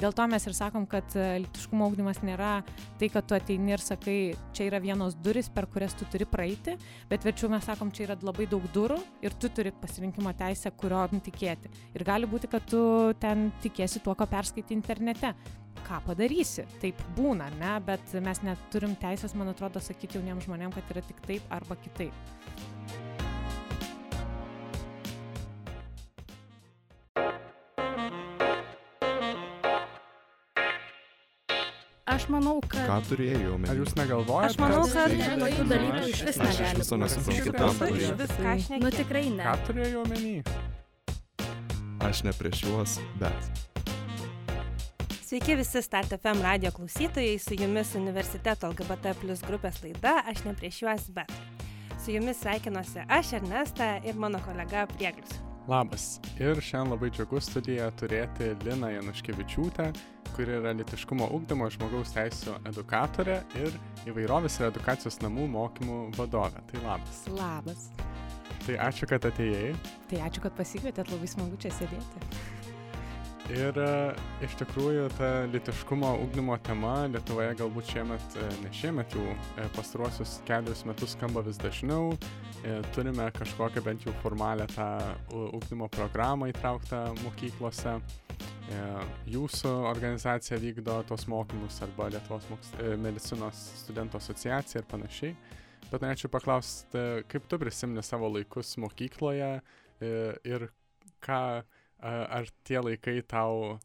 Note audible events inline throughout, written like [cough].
dėl to mes ir sakom kad lytiškumo ugdymas nėra tai kad tu ateini ir sakai čia yra vienos durys per kurias tu turi praeiti bet verčiau mes sakom čia yra labai daug durų ir tu turi pasirinkimo teisę kurion tikėti. Ir gali būti kad tu ten tikėsi tuo ką perskaitai internete. Ką padarysi? Taip būna ar ne? Bet mes neturim teisės man atrodo sakyt jauniem žmonėm kad yra tik taip arba kitaip Aš manau, kad... Ką turėjai omeny? Ar jūs negalvojate? Aš manau, kad tokių dalykų iš vis Aš negali viso būti. nesuprantu, ką viso. šneki Nu tikrai ne. Ką turėjai omeny? Aš ne prieš juos, bet. Sveiki visi Start FM radio klausytojai, su jumis Universiteto LGBT plus grupės laida Aš ne prieš juos, bet. Su jumis sveikinuosi aš Ernesta ir mano kolega Prieglius. Labas. Ir šiandien labai džiugu studijoje turėti Liną Januškevičiūtę, kuri yra litiškumo ugdymo žmogaus teisų edukatorė ir įvairovės ir edukacijos namų mokymų vadovė. Tai labas. labas Tai ačiū, kad atėjai. tai ačiū kad pasikvietėt labai smagu čia sėdėti Ir e, iš tikrųjų ta litiškumo ugdymo tema Lietuvoje galbūt šiemet, e, ne šiemet jau e, pastaruosius kelius metus skamba vis dažniau. Turime kažkokią bent jau formalę tą ugdymo programą įtrauktą mokyklose. E, Jūsų organizacija vykdo tos mokymus arba Lietuvos moks, e, medicinos studentų asociacija ir panašiai. Bet norėčiau paklausti, kaip tu prisimeni savo laikus mokykloje e, ir ką ar tie laikai tau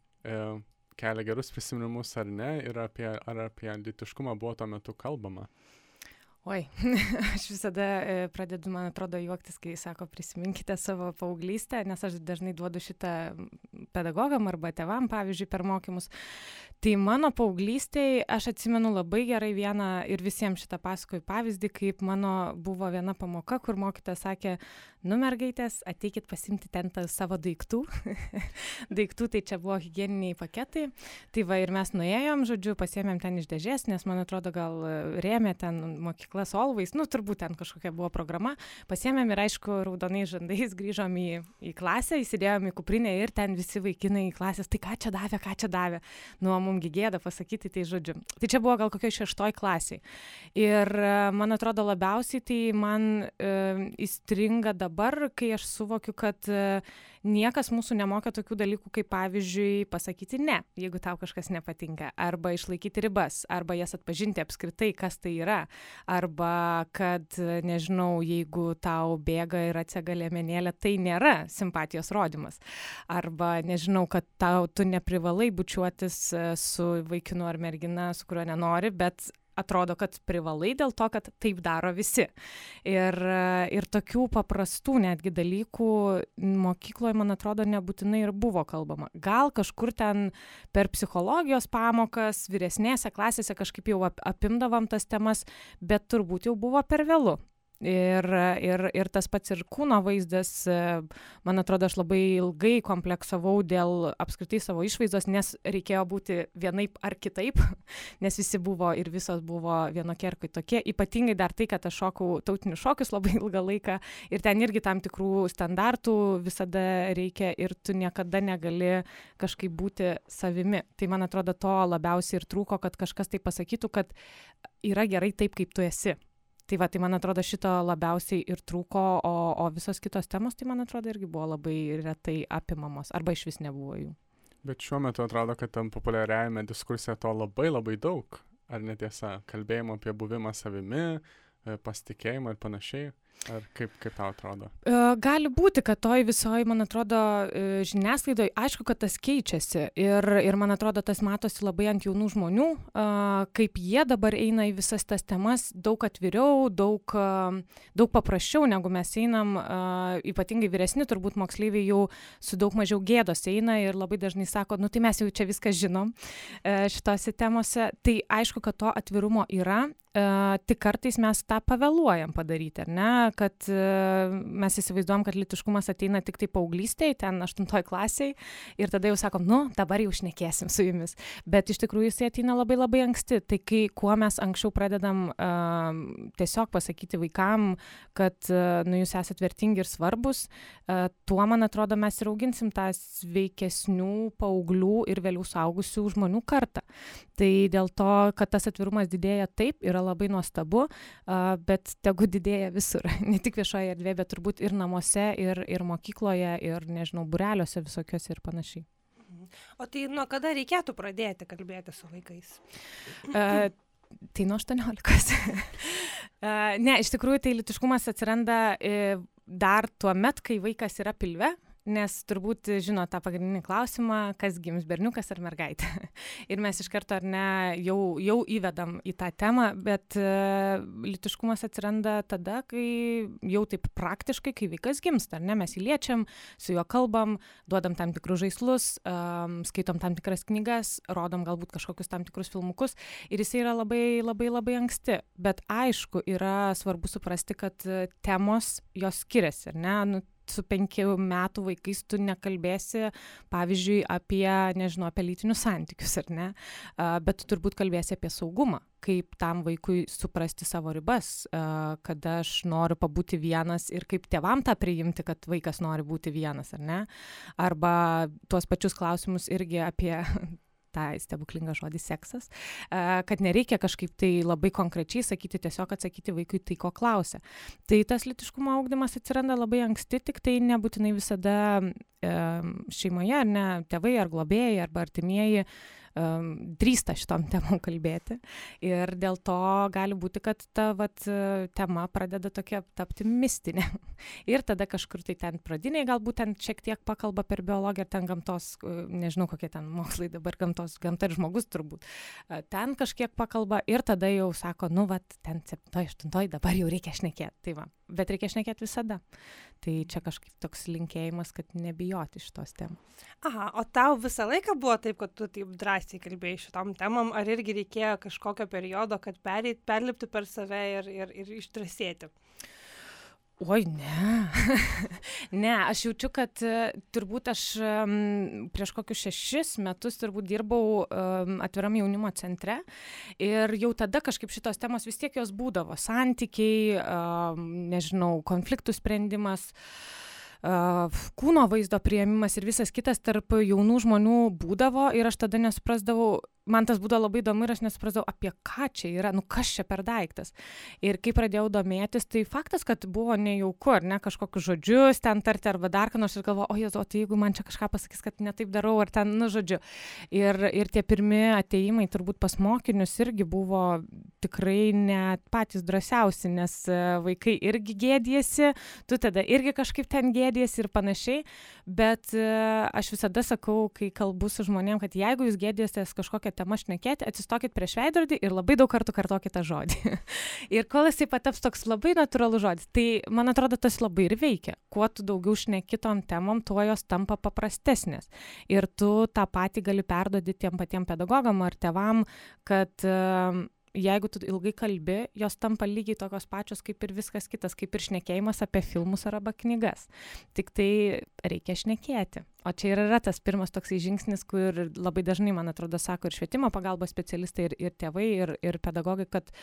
kelia gerus prisiminimus ar ne ir apie, ar apie litiškumą buvo tuo metu kalbama. Oi, [laughs] aš visada e, pradedu, man atrodo, juoktis, kai sako, prisiminkite savo paauglystę, nes aš dažnai duodu šitą pedagogam arba tevam, pavyzdžiui, per mokymus. Tai mano paauglystėje aš atsimenu labai gerai vieną ir visiems šitą pasakoju pavyzdį, kaip mano buvo viena pamoka, kur mokytojas sakė, nu mergaitės, ateikit pasimti ten savo daiktų. [laughs] daiktų tai čia buvo hygieniniai paketai. Tai va ir mes nuėjom, žodžiu, pasiėmėm ten iš dėžės, nes man atrodo gal e, rėmė ten mokyklas Olvais, nu turbūt ten kažkokia buvo programa. Pasiėmėm ir aišku, raudonais žandais grįžom į, į klasę, įsidėjom į kuprinę ir ten visi vaikinai į klasės, tai ką čia davė, ką čia davė. Nu, mums gėda pasakyti, tai žodžiu. Tai čia buvo gal kokio šeštoj klasiai. Ir e, man atrodo labiausiai tai man e, įstringa dabar, kai aš suvokiu, kad e, niekas mūsų nemokė tokių dalykų, kaip pavyzdžiui pasakyti ne, jeigu tau kažkas nepatinka, arba išlaikyti ribas, arba jas atpažinti apskritai, kas tai yra, arba kad, e, nežinau, jeigu tau bėga ir atsega liemenėlė, tai nėra simpatijos rodimas, arba nežinau, kad tau tu neprivalai bučiuotis e, su vaikinu ar mergina, su kuriuo nenori, bet atrodo, kad privalai dėl to, kad taip daro visi. Ir, ir tokių paprastų netgi dalykų mokykloje, man atrodo, nebūtinai ir buvo kalbama. Gal kažkur ten per psichologijos pamokas, vyresnėse klasėse kažkaip jau ap- apimdavom tas temas, bet turbūt jau buvo per vėlų. Ir, ir, ir tas pats ir kūno vaizdas, man atrodo, aš labai ilgai kompleksavau dėl apskritai savo išvaizdos, nes reikėjo būti vienaip ar kitaip, [laughs] nes visi buvo ir visos buvo vienokie ar kitokie. Ypatingai dar tai, kad aš šokau tautinius šokius labai ilgą laiką ir ten irgi tam tikrų standartų visada reikia ir tu niekada negali kažkaip būti savimi. Tai man atrodo, to labiausiai ir trūko, kad kažkas tai pasakytų, kad yra gerai taip, kaip tu esi. Tai va, tai man atrodo šito labiausiai ir trūko, o, o visos kitos temos, tai man atrodo irgi buvo labai retai apimamos, arba iš vis nebuvo jų. Bet šiuo metu atrodo, kad tam populiariajame diskurse to labai labai daug. Ar netiesa? Kalbėjimo apie buvimą savimi, e, pasitikėjimą ir panašiai. Ar kaip, kaip tau atrodo? E, Gali būti, kad toj visoji, man atrodo, e, žiniasklaidoje, aišku, kad tas keičiasi ir, ir man atrodo, tas matosi labai ant jaunų žmonių, a, kaip jie dabar eina į visas tas temas daug atviriau, daug, daug paprasčiau, negu mes einam, ypatingai vyresni, turbūt moksleiviai jau su daug mažiau gėdos eina ir labai dažnai sako, nu tai mes jau čia viską žinom e, šitose temose. Tai aišku, kad to atvirumo yra, e, tik kartais mes tą pavėluojam padaryti, ar ne? kad uh, mes įsivaizduom, kad litiškumas ateina tik tai paauglystėje, ten aštuntoji klasiai ir tada jau sakom, nu, dabar jau šnekėsim su jumis. Bet iš tikrųjų jis ateina labai labai anksti. Tai kai kuo mes anksčiau pradedam uh, tiesiog pasakyti vaikam, kad uh, nu, jūs esate vertingi ir svarbus, uh, tuo, man atrodo, mes ir auginsim tą sveikesnių paauglių ir vėliau saugusių žmonių kartą. Tai dėl to, kad tas atvirumas didėja taip, yra labai nuostabu, bet tegu didėja visur. [laughs] Ne tik viešoje erdvėje, bet turbūt ir namuose, ir, ir mokykloje, ir, nežinau, bureliuose visokiuose ir panašiai. O tai nuo kada reikėtų pradėti kalbėti su vaikais? Uh, tai nuo 18. uh, [laughs] ne, iš tikrųjų, tai litiškumas atsiranda uh, dar tuo met, kai vaikas yra pilve, nes turbūt žino tą pagrindinį klausimą, kas gims berniukas ar mergaitė. [laughs] ir mes iš karto ar ne jau, jau įvedam į tą temą, bet uh, litiškumas atsiranda tada, kai jau taip praktiškai, kai vaikas gimsta, ar ne, mes įliečiam, su juo kalbam, duodam tam tikrus žaislus, um, skaitom tam tikras knygas, rodom galbūt kažkokius tam tikrus filmukus ir jis yra labai labai labai anksti. Bet aišku, yra svarbu suprasti, kad temos jos skiriasi, ar ne? Nu, su penkių metų vaikais tu nekalbėsi, pavyzdžiui, apie, nežinau, apie lytinius santykius, ar ne, bet tu turbūt kalbėsi apie saugumą, kaip tam vaikui suprasti savo ribas, kada aš noriu pabūti vienas ir kaip tėvam tą priimti, kad vaikas nori būti vienas, ar ne, arba tuos pačius klausimus irgi apie tą stebuklingą žodį seksas, kad nereikia kažkaip tai labai konkrečiai sakyti, tiesiog atsakyti vaikui tai, ko klausia. Tai tas litiškumo augdymas atsiranda labai anksti, tik tai nebūtinai visada šeimoje, ar ne, tėvai ar globėjai arba artimieji um, drįsta šitom [laughs] temom kalbėti. Ir dėl to gali būti, kad ta vat, tema pradeda tokia tapti mistinė. [laughs] ir tada kažkur tai ten pradiniai galbūt ten šiek tiek pakalba per biologiją, ar ten gamtos, nežinau kokie ten mokslai dabar gamtos, gamta ir žmogus turbūt. Ten kažkiek pakalba ir tada jau sako, nu, vat, ten 7-8 dabar jau reikia šnekėti. Tai va, bet reikia šnekėti visada. Tai čia kažkaip toks linkėjimas, kad nebijoti šitos temos. Aha, o tau visą laiką buvo taip, kad tu taip drąsiai kalbėjai šitom temom, ar irgi reikėjo kažkokio periodo, kad pereit, perlipti per save ir, ir, ir ištrasėti? Oi, ne. [laughs] ne, aš jaučiu, kad uh, turbūt aš prieš kokius šešis metus turbūt dirbau atviram jaunimo centre ir jau tada kažkaip šitos temos vis tiek jos būdavo. Santykiai, nežinau, konfliktų sprendimas. Kūno vaizdo prieimimas ir visas kitas tarp jaunų žmonių būdavo ir aš tada nesuprasdavau, man tas būdavo labai įdomu ir aš nesuprasdavau, apie ką čia yra, nu kas čia per daiktas. Ir kai pradėjau domėtis, tai faktas, kad buvo nejauku, ar ne, kažkokius žodžius ten tarti arba dar ką nors ir galvoju, o jezu, tai jeigu man čia kažką pasakys, kad netaip darau, ar ten, nu žodžiu. Ir, ir tie pirmi ateimai turbūt pas mokinius irgi buvo tikrai net patys drąsiausi, nes e, vaikai irgi gėdėsi, tu tada irgi kažkaip ten gėdėsi ir panašiai. Bet e, aš visada sakau, kai kalbu su žmonėm, kad jeigu jūs gėdėsitės kažkokią tema šnekėti, atsistokit prieš veidrodį ir labai daug kartų kartokit tą žodį. [laughs] ir kol jisai pataps toks labai natūralus žodis, tai man atrodo tas labai ir veikia. Kuo tu daugiau šneki tom temom, tuo jos tampa paprastesnės. Ir tu tą patį gali perduoti tiem patiem pedagogam ar tevam, kad uh, jeigu tu ilgai kalbi, jos tampa lygiai tokios pačios kaip ir viskas kitas, kaip ir šnekėjimas apie filmus arba knygas. Tik tai reikia šnekėti. O čia ir yra tas pirmas toksai žingsnis, kur labai dažnai, man atrodo, sako ir švietimo pagalbos specialistai, ir, ir tėvai, ir, ir pedagogai, kad,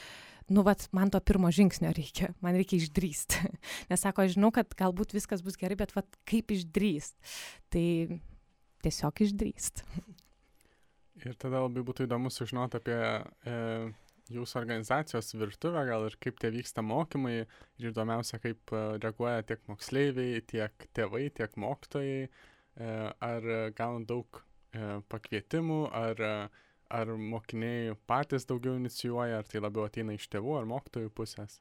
nu, vat, man to pirmo žingsnio reikia, man reikia išdrįsti. [laughs] Nes sako, aš žinau, kad galbūt viskas bus gerai, bet vat, kaip išdrįst. Tai tiesiog išdrįst. [laughs] Ir tada labai būtų įdomu sužinoti apie e, jūsų organizacijos virtuvę gal ir kaip tie vyksta mokymai ir įdomiausia, kaip e, reaguoja tiek moksleiviai, tiek tėvai, tiek mokytojai, e, ar gauna daug e, pakvietimų, ar, ar mokiniai patys daugiau inicijuoja, ar tai labiau ateina iš tėvų ar mokytojų pusės.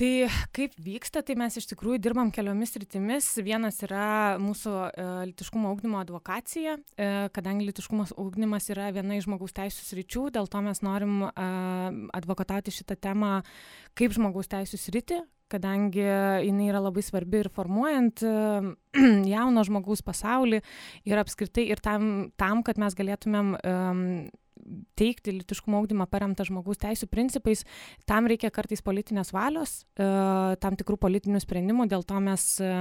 Tai kaip vyksta, tai mes iš tikrųjų dirbam keliomis rytimis. Vienas yra mūsų e, litiškumo augdymo advokacija, e, kadangi litiškumo augdymas yra viena iš žmogaus teisų sričių, dėl to mes norim e, advokatauti šitą temą kaip žmogaus teisų sritį, kadangi jinai yra labai svarbi ir formuojant [clears throat] jauno žmogaus pasaulį ir apskritai ir tam, tam kad mes galėtumėm um, teikti lytiškumo ugdymą paremtą žmogaus teisų principais, tam reikia kartais politinės valios, e, tam tikrų politinių sprendimų, dėl to mes e,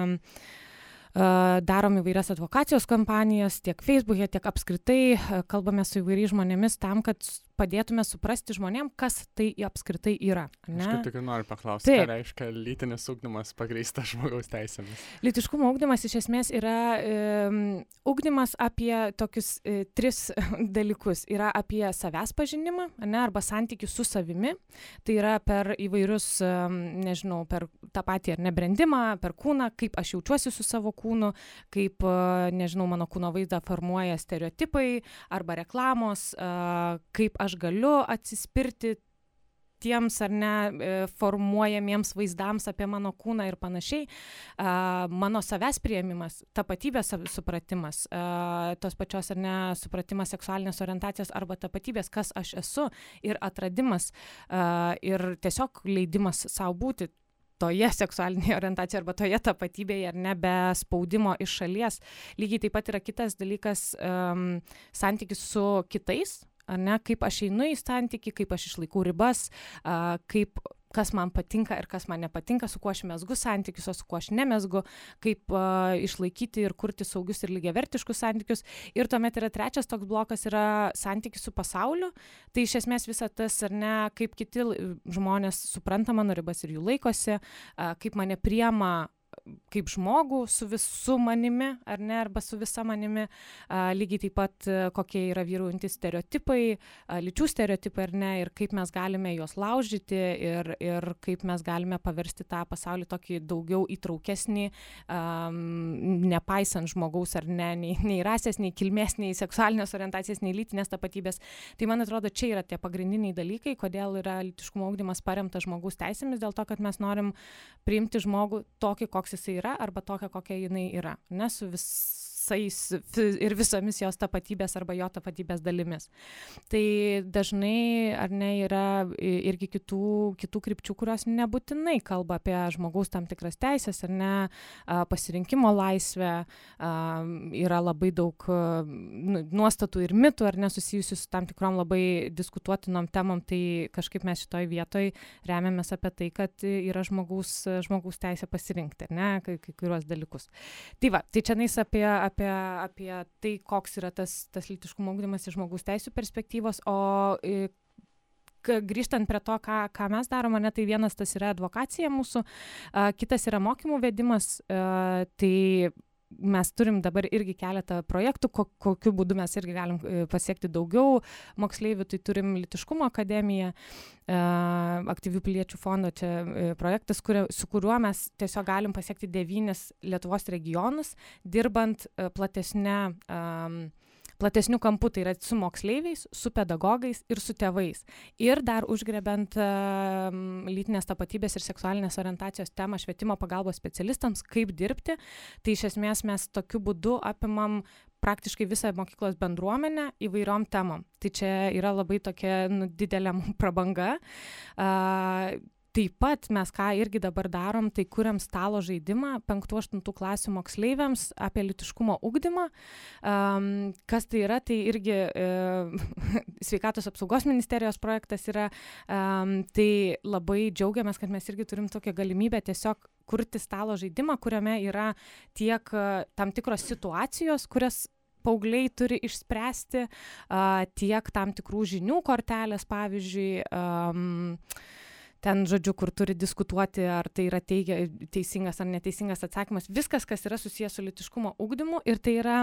darom įvairias advokacijos kampanijas tiek Facebook'e, tiek apskritai kalbame su įvairiais žmonėmis tam, kad padėtume suprasti žmonėm, kas tai apskritai yra. Ne? Aš tik noriu paklausti, ką reiškia lytinis ūkdymas pagrįstas žmogaus teisėmis. Lytiškumo ūkdymas iš esmės yra e, ūkdymas apie tokius e, tris [laughs] dalykus. Yra apie savęs pažinimą, ne, arba santykių su savimi. Tai yra per įvairius, e, nežinau, per tą patį ar nebrendimą, per kūną, kaip aš jaučiuosi su savo kūnu, kaip, e, nežinau, mano kūno vaizdą formuoja stereotipai arba reklamos, e, kaip aš aš galiu atsispirti tiems ar ne e, formuojamiems vaizdams apie mano kūną ir panašiai, mano savęs prieimimas, tapatybės supratimas, tos pačios ar ne supratimas seksualinės orientacijos arba tapatybės, kas aš esu ir atradimas ir tiesiog leidimas savo būti toje seksualinėje orientacijoje arba toje tapatybėje ar ne be spaudimo iš šalies. Lygiai taip pat yra kitas dalykas um, santykis su kitais, ar ne, kaip aš einu į santykį, kaip aš išlaikau ribas, kaip kas man patinka ir kas man nepatinka, su kuo aš mesgu santykius, o su kuo aš nemesgu, kaip uh, išlaikyti ir kurti saugius ir lygiavertiškus santykius. Ir tuomet yra trečias toks blokas yra santykis su pasauliu. Tai iš esmės visa tas, ar ne, kaip kiti žmonės supranta mano ribas ir jų laikosi, uh, kaip mane priema kaip žmogų su visu manimi, ar ne, arba su visa manimi, a, lygiai taip pat kokie yra vyruojantys stereotipai, a, lyčių stereotipai, ar ne, ir kaip mes galime juos laužyti ir, ir kaip mes galime paversti tą pasaulį tokį daugiau įtraukesnį, a, nepaisant žmogaus ar ne, nei, nei rasės, nei kilmės, nei seksualinės orientacijos, nei lytinės tapatybės. Tai man atrodo, čia yra tie pagrindiniai dalykai, kodėl yra lytiškumo augdymas paremtas žmogaus teisėmis, dėl to, kad mes norim priimti žmogų tokį, koks jisai yra arba tokia kokia jinai yra ne su vis visais ir visomis jos tapatybės arba jo tapatybės dalimis. Tai dažnai ar ne yra irgi kitų, kitų krypčių, kurios nebūtinai kalba apie žmogaus tam tikras teisės ar ne pasirinkimo laisvę, yra labai daug nu, nuostatų ir mitų ar nesusijusių su tam tikrom labai diskutuotinom temom, tai kažkaip mes šitoj vietoj remiamės apie tai, kad yra žmogaus, žmogaus teisė pasirinkti, ne, kai, kai kuriuos dalykus. Tai va, tai čia nais apie, apie apie, apie tai, koks yra tas, tas lytiškumo ugdymas iš žmogaus teisų perspektyvos, o grįžtant prie to, ką, ką mes darome, ne, tai vienas tas yra advokacija mūsų, a, kitas yra mokymų vedimas, a, tai mes turim dabar irgi keletą projektų, ko, kokiu būdu mes irgi galim e, pasiekti daugiau. Moksleivių, tai turim Litiškumo akademiją, e, aktyvių piliečių fondo čia e, projektas, kurio, su kuriuo mes tiesiog galim pasiekti devynis Lietuvos regionus, dirbant platesnė um, platesniu kampu, tai yra su moksleiviais, su pedagogais ir su tėvais. Ir dar užgrebent uh, lytinės tapatybės ir seksualinės orientacijos temą švietimo pagalbos specialistams, kaip dirbti, tai iš esmės mes tokiu būdu apimam praktiškai visą mokyklos bendruomenę įvairiom temom. Tai čia yra labai tokia nu, didelė [laughs] prabanga. Uh, taip pat mes ką irgi dabar darom, tai kuriam stalo žaidimą 5-8 klasių moksleiviams apie litiškumo ugdymą. Um, kas tai yra, tai irgi uh, [laughs] sveikatos apsaugos ministerijos projektas yra. Um, tai labai džiaugiamės, kad mes irgi turim tokią galimybę tiesiog kurti stalo žaidimą, kuriame yra tiek uh, tam tikros situacijos, kurias paaugliai turi išspręsti, uh, tiek tam tikrų žinių kortelės, pavyzdžiui. Um, ten, žodžiu, kur turi diskutuoti, ar tai yra teigia, teisingas ar neteisingas atsakymas. Viskas, kas yra susijęs su litiškumo ugdymu ir tai yra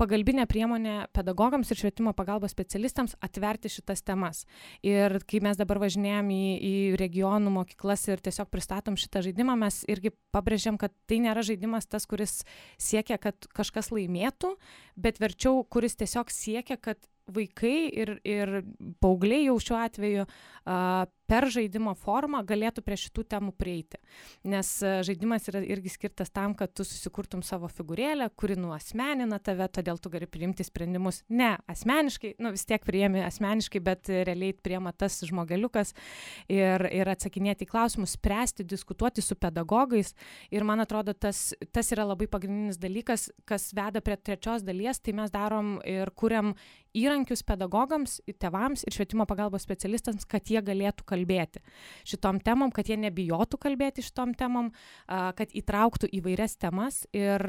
pagalbinė priemonė pedagogams ir švietimo pagalbos specialistams atverti šitas temas. Ir kai mes dabar važinėjom į, į regionų mokyklas ir tiesiog pristatom šitą žaidimą, mes irgi pabrėžiam, kad tai nėra žaidimas tas, kuris siekia, kad kažkas laimėtų, bet verčiau, kuris tiesiog siekia, kad vaikai ir, ir paaugliai jau šiuo atveju uh, per žaidimo formą galėtų prie šitų temų prieiti. Nes e, žaidimas yra irgi skirtas tam, kad tu susikurtum savo figūrėlę, kuri nuosmenina tave, todėl tu gali priimti sprendimus ne asmeniškai, nu vis tiek priemi asmeniškai, bet realiai priema tas žmogeliukas ir, ir atsakinėti į klausimus, spręsti, diskutuoti su pedagogais. Ir man atrodo, tas, tas yra labai pagrindinis dalykas, kas veda prie trečios dalies, tai mes darom ir kuriam įrankius pedagogams, tėvams ir švietimo pagalbos specialistams, kad jie galėtų kalbėti šitom temom, kad jie nebijotų kalbėti šitom temom, kad įtrauktų įvairias temas ir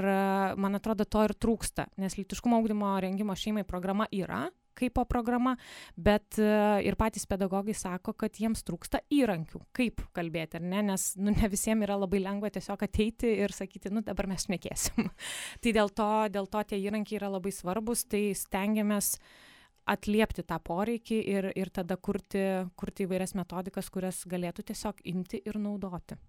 man atrodo to ir trūksta, nes lytiškumo augdymo rengimo šeimai programa yra, kaip po programa, bet ir patys pedagogai sako, kad jiems trūksta įrankių, kaip kalbėti, ar ne, nes nu, ne visiems yra labai lengva tiesiog ateiti ir sakyti, nu dabar mes šnekėsim. [laughs] tai dėl to, dėl to tie įrankiai yra labai svarbus, tai stengiamės atliepti tą poreikį ir, ir tada kurti, kurti įvairias metodikas, kurias galėtų tiesiog imti ir naudoti.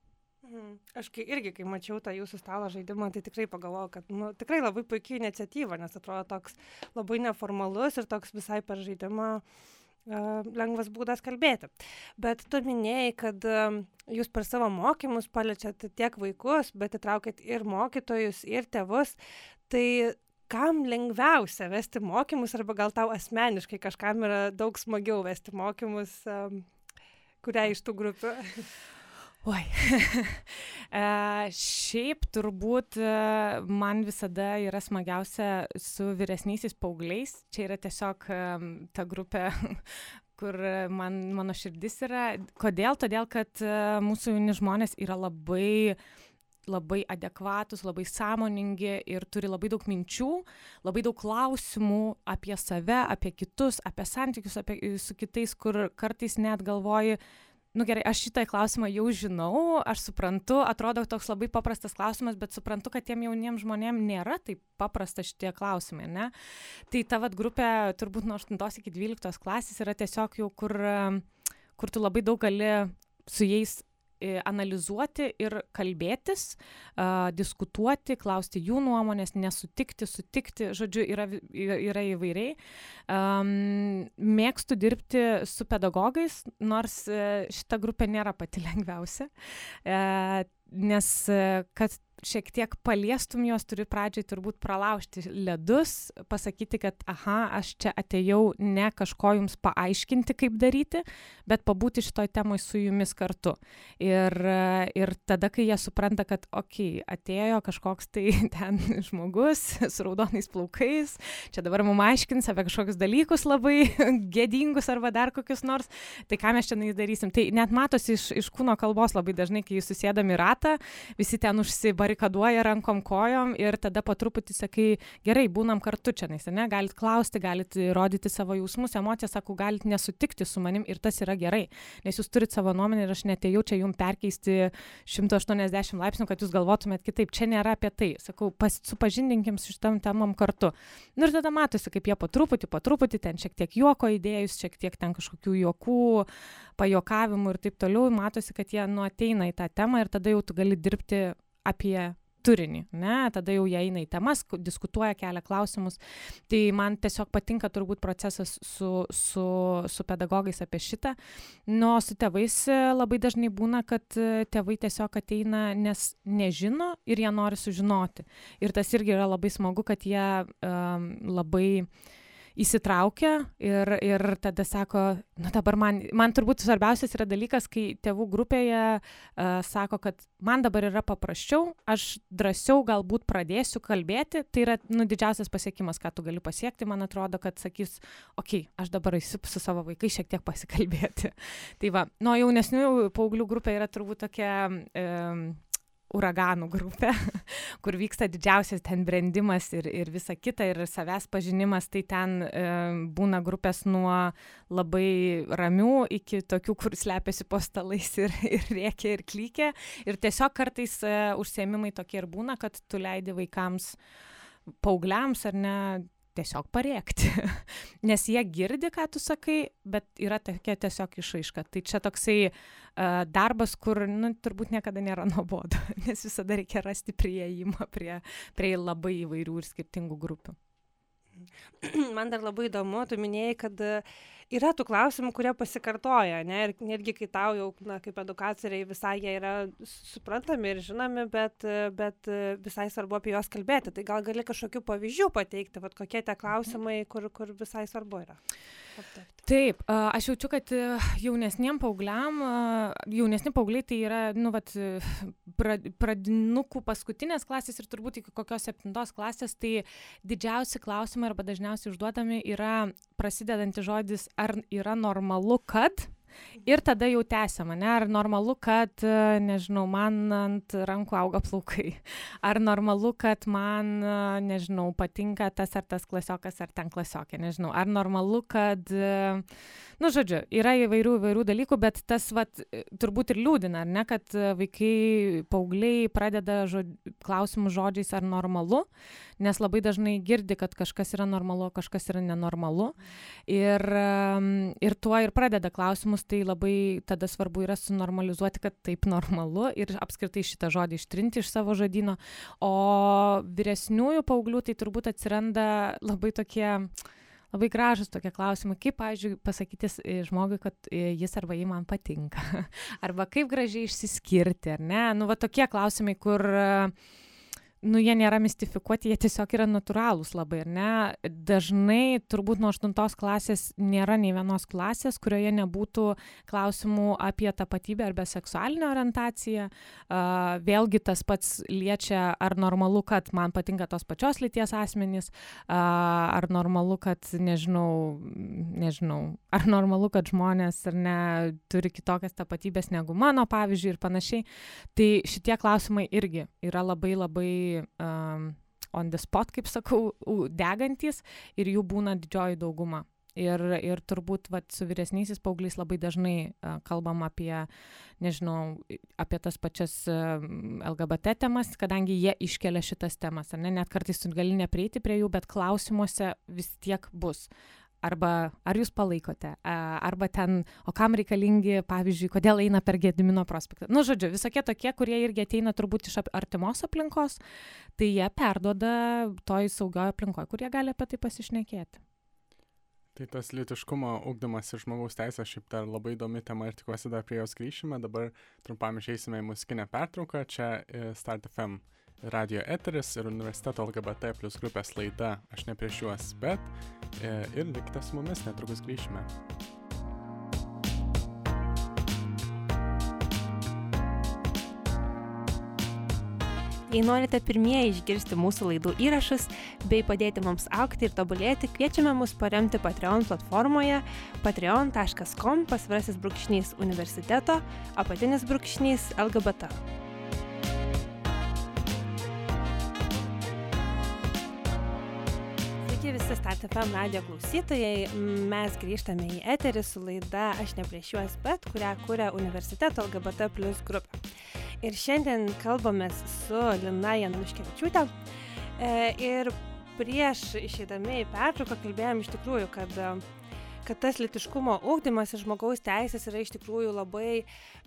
Mhm. Aš kai, irgi, kai mačiau tą jūsų stalo žaidimą, tai tikrai pagalvojau, kad nu, tikrai labai puikiai iniciatyva, nes atrodo toks labai neformalus ir toks visai per žaidimą uh, lengvas būdas kalbėti. Bet tu minėjai, kad uh, jūs per savo mokymus paliečiat tiek vaikus, bet įtraukėt ir mokytojus, ir tėvus. Tai kam lengviausia vesti mokymus arba gal tau asmeniškai kažkam yra daug smagiau vesti mokymus, um, kurią iš tų grupių? Oi. [laughs] e, šiaip turbūt e, man visada yra smagiausia su vyresniaisiais paaugliais. Čia yra tiesiog e, ta grupė, [laughs] kur man, mano širdis yra. Kodėl? Todėl, kad e, mūsų jauni žmonės yra labai labai adekvatūs, labai sąmoningi ir turi labai daug minčių, labai daug klausimų apie save, apie kitus, apie santykius apie, su kitais, kur kartais net galvoji, nu gerai, aš šitą klausimą jau žinau, aš suprantu, atrodo toks labai paprastas klausimas, bet suprantu, kad tiem jauniems žmonėms nėra taip paprasta šitie klausimai, ne? Tai ta vad grupė turbūt nuo 8 iki 12 klasės yra tiesiog jau, kur, kur tu labai daug gali su jais analizuoti ir kalbėtis, diskutuoti, klausti jų nuomonės, nesutikti, sutikti, žodžiu, yra, yra įvairiai. Mėgstu dirbti su pedagogais, nors šita grupė nėra pati lengviausia, uh, nes kad šiek tiek paliestum juos, turi pradžiai turbūt pralaužti ledus, pasakyti, kad, aha, aš čia atėjau ne kažko jums paaiškinti, kaip daryti, bet pabūti šitoj temoj su jumis kartu. Ir, ir tada, kai jie supranta, kad, okei, okay, atėjo kažkoks tai [laughs] ten žmogus [laughs] su raudonais plaukais, čia dabar mums aiškins apie kažkokius dalykus labai [laughs] gėdingus arba dar kokius nors, tai ką mes čia darysim. Tai net matosi iš, iš kūno kalbos labai dažnai, kai jūs susėdami ratą, visi ten užsibarė barikaduoja rankom kojom ir tada po truputį sakai, gerai, būnam kartu čia, nes ne, galit klausti, galit rodyti savo jausmus, emocijas, sakau, galit nesutikti su manim ir tas yra gerai, nes jūs turite savo nuomonę ir aš netėjau čia jums perkeisti 180 laipsnių, kad jūs galvotumėt kitaip, čia nėra apie tai, sakau, pas, supažindinkim su šitam temam kartu. Nu ir tada matosi, kaip jie po truputį, po truputį ten šiek tiek juoko idėjus, šiek tiek ten kažkokių juokų, pajokavimų ir taip toliau, matosi, kad jie nu ateina į tą temą ir tada jau tu gali dirbti apie turinį, ne, tada jau jie eina į temas, diskutuoja, kelia klausimus. Tai man tiesiog patinka turbūt procesas su, su, su pedagogais apie šitą. Nu, su tėvais e, labai dažnai būna, kad e, tėvai tiesiog ateina, nes nežino ir jie nori sužinoti. Ir tas irgi yra labai smagu, kad jie um, labai uh, įsitraukia ir, ir tada sako, nu dabar man, man turbūt svarbiausias yra dalykas, kai tėvų grupėje uh, sako, kad man dabar yra paprasčiau, aš drąsiau galbūt pradėsiu kalbėti, tai yra nu, didžiausias pasiekimas, ką tu gali pasiekti, man atrodo, kad sakys, okei, aš dabar eisiu su savo vaikais šiek tiek pasikalbėti. [laughs] tai va, nuo jaunesnių paauglių grupė yra turbūt tokia... Um, uraganų grupė, [laughs] kur vyksta didžiausias ten brendimas ir, ir visa kita, ir savęs pažinimas, tai ten e, būna grupės nuo labai ramių iki tokių, kur slepiasi po stalais ir, [laughs] ir rėkia ir klykia. Ir tiesiog kartais e, užsiemimai tokie ir būna, kad tu leidi vaikams, paaugliams ar ne, tiesiog parėkti. [laughs] Nes jie girdi, ką tu sakai, bet yra tokia tiesiog išaiška. Tai čia toksai uh, darbas, kur nu, turbūt niekada nėra [laughs] nuobodu, nes visada reikia rasti prieimą prie, prie labai įvairių ir skirtingų grupių. [clears throat] Man dar labai įdomu, tu minėjai, kad yra tų klausimų, kurie pasikartoja, ne, ir netgi kai tau jau, na, kaip edukatoriai visai jie yra suprantami ir žinomi, bet, bet visai svarbu apie juos kalbėti. Tai gal gali kažkokių pavyzdžių pateikti, vat, kokie tie klausimai, kur, kur visai svarbu yra. Aptarti. Taip, aš jaučiu, kad jaunesniem paaugliam, jaunesni paaugliai tai yra, nu, vat, pradinukų paskutinės klasės ir turbūt iki kokios septintos klasės, tai didžiausi klausimai arba dažniausiai užduodami yra prasidedantis žodis, ar yra normalu, kad Ir tada jau tęsiam, ne? Ar normalu, kad, nežinau, man ant rankų auga plaukai? [laughs] Ar normalu, kad man, nežinau, patinka tas ar tas klasiokas ar ten klasiokė, nežinau. Ar normalu, kad, nu, žodžiu, yra įvairių, įvairių dalykų, bet tas, vat, turbūt ir liūdina, ar ne, kad vaikai, paaugliai pradeda žod... klausimų žodžiais ar normalu, nes labai dažnai girdi, kad kažkas yra normalu, kažkas yra nenormalu. Ir, ir tuo ir pradeda klausimus, tai labai tada svarbu yra sunormalizuoti, kad taip normalu ir apskritai šitą žodį ištrinti iš savo žodino. O vyresniųjų paauglių tai turbūt atsiranda labai tokie labai gražus tokie klausimai, kaip, pavyzdžiui, pasakyti žmogui, kad jis arba jį man patinka, [laughs] arba kaip gražiai išsiskirti, ar ne? Nu, va tokie klausimai, kur uh, nu jie nėra mistifikuoti, jie tiesiog yra natūralūs labai, ar ne? Dažnai turbūt nuo 8 klasės nėra nei vienos klasės, kurioje nebūtų klausimų apie tapatybę arba seksualinę orientaciją. Uh, vėlgi tas pats liečia, ar normalu, kad man patinka tos pačios lyties asmenys, uh, ar normalu, kad, nežinau, nežinau, ar normalu, kad žmonės ar ne turi kitokias tapatybės negu mano, pavyzdžiui, ir panašiai. Tai šitie klausimai irgi yra labai labai um, on the spot, kaip sakau, degantis ir jų būna didžioji dauguma. Ir, ir turbūt vat, su vyresniaisiais paaugliais labai dažnai uh, kalbam apie, nežinau, apie tas pačias uh, LGBT temas, kadangi jie iškelia šitas temas. Ne? Net kartais tu gali neprieiti prie jų, bet klausimuose vis tiek bus arba ar jūs palaikote, arba ten, o kam reikalingi, pavyzdžiui, kodėl eina per Gedimino prospektą. Nu, žodžiu, visokie tokie, kurie irgi ateina turbūt iš artimos aplinkos, tai jie perdoda toj saugioje aplinkoje, kurie gali apie tai pasišnekėti. Tai tas litiškumo ugdymas ir žmogaus teisės šiaip dar labai įdomi tema ir tikiuosi dar prie jos grįšime. Dabar trumpam išeisime į muzikinę pertrauką. Čia Start FM radio eteris ir universiteto LGBT plus grupės laida Aš ne prieš juos, bet e, ir likite su mumis, netrukus grįšime. Jei norite pirmieji išgirsti mūsų laidų įrašus bei padėti mums aukti ir tobulėti, kviečiame mus paremti Patreon platformoje patreon.com pasvirasis brūkšnys universiteto apatinis brūkšnys LGBT. Visi StartFM radio klausytojai. Mes grįžtame į eterį su laida Aš ne prieš juos, bet kurią kuria universiteto LGBT plus grupė. Ir šiandien kalbamės su Lina Januškevičiūtė. E, ir prieš išeidami į pertrauką kalbėjom iš tikrųjų, kad kad tas litiškumo ugdymas ir žmogaus teisės yra iš tikrųjų labai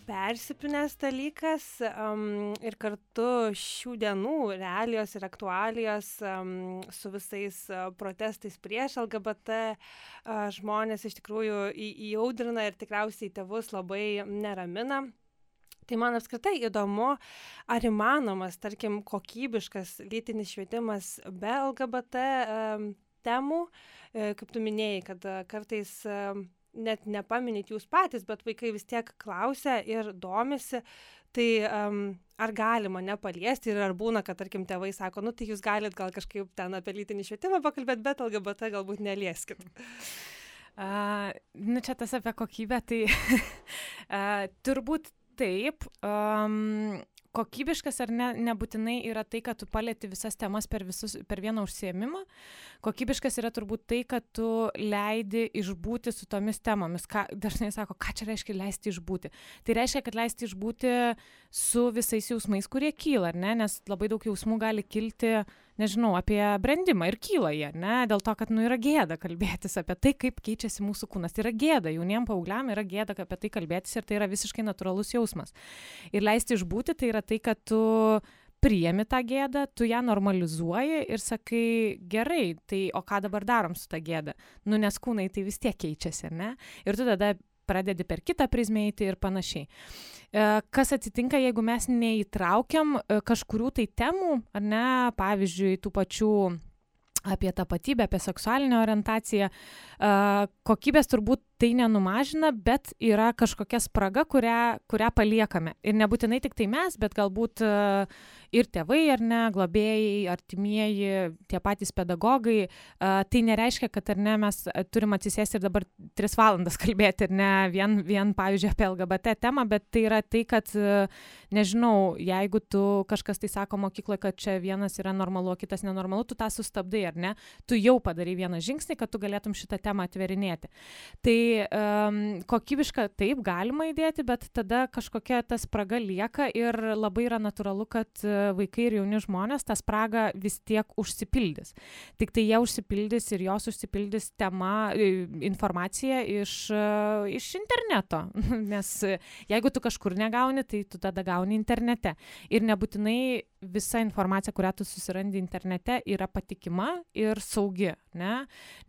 persipinęs dalykas um, ir kartu šių dienų realijos ir aktualijos um, su visais protestais prieš LGBT uh, žmonės iš tikrųjų į, įaudrina ir tikriausiai tėvus labai neramina. Tai man apskritai įdomu, ar įmanomas, tarkim, kokybiškas lytinis švietimas be LGBT um, temų, E, kaip tu minėjai, kad kartais e, net nepaminit jūs patys, bet vaikai vis tiek klausia ir domisi, tai um, ar galima nepaliesti ir ar būna, kad, tarkim, tėvai sako, nu tai jūs galit gal kažkaip ten apie lytinį švietimą pakalbėti, bet LGBT galbūt nelieskit. [laughs] Uh, nu čia tas apie kokybę, tai [laughs] uh, turbūt taip. Um, kokybiškas ar ne, nebūtinai yra tai, kad tu palėti visas temas per, visus, per vieną užsiemimą. Kokybiškas yra turbūt tai, kad tu leidi išbūti su tomis temomis. Ką, dažnai sako, ką čia reiškia leisti išbūti. Tai reiškia, kad leisti išbūti su visais jausmais, kurie kyla, ne? nes labai daug jausmų gali kilti uh, nežinau, apie brandimą ir kyla jie, ne, dėl to, kad, nu, yra gėda kalbėtis apie tai, kaip keičiasi mūsų kūnas. Tai yra gėda, jauniem paaugliam yra gėda apie tai kalbėtis ir tai yra visiškai natūralus jausmas. Ir leisti išbūti tai yra tai, kad tu priemi tą gėdą, tu ją normalizuoji ir sakai, gerai, tai o ką dabar darom su tą gėdą? Nu, nes kūnai tai vis tiek keičiasi, ne? Ir tu tada pradedi per kitą prizmę eiti ir panašiai. E, kas atsitinka, jeigu mes neįtraukiam e, kažkurių tai temų, ar ne, pavyzdžiui, tų pačių apie tapatybę, apie seksualinę orientaciją, e, kokybės turbūt tai nenumažina, bet yra kažkokia spraga, kurią, kurią paliekame. Ir nebūtinai tik tai mes, bet galbūt ir tėvai, ar ne, globėjai, artimieji, tie patys pedagogai, tai nereiškia, kad ar ne mes turim atsisėsti ir dabar tris valandas [laughs] kalbėti, ir ne vien, vien pavyzdžiui, apie LGBT temą, bet tai yra tai, kad, nežinau, jeigu tu kažkas tai sako mokykloje, kad čia vienas yra normalu, o kitas nenormalu, tu tą sustabdai, ar ne, tu jau padarai vieną žingsnį, kad tu galėtum šitą temą atverinėti. Tai um, kokybiška taip galima įdėti, bet tada kažkokia ta spraga lieka ir labai yra natūralu, kad vaikai ir jauni žmonės tą spragą vis tiek užsipildys. Tik tai jie užsipildys ir jos užsipildys tema, informacija iš, iš interneto. [laughs] Nes jeigu tu kažkur negauni, tai tu tada gauni internete. Ir nebūtinai visa informacija, kurią tu susirandi internete, yra patikima ir saugi, ne?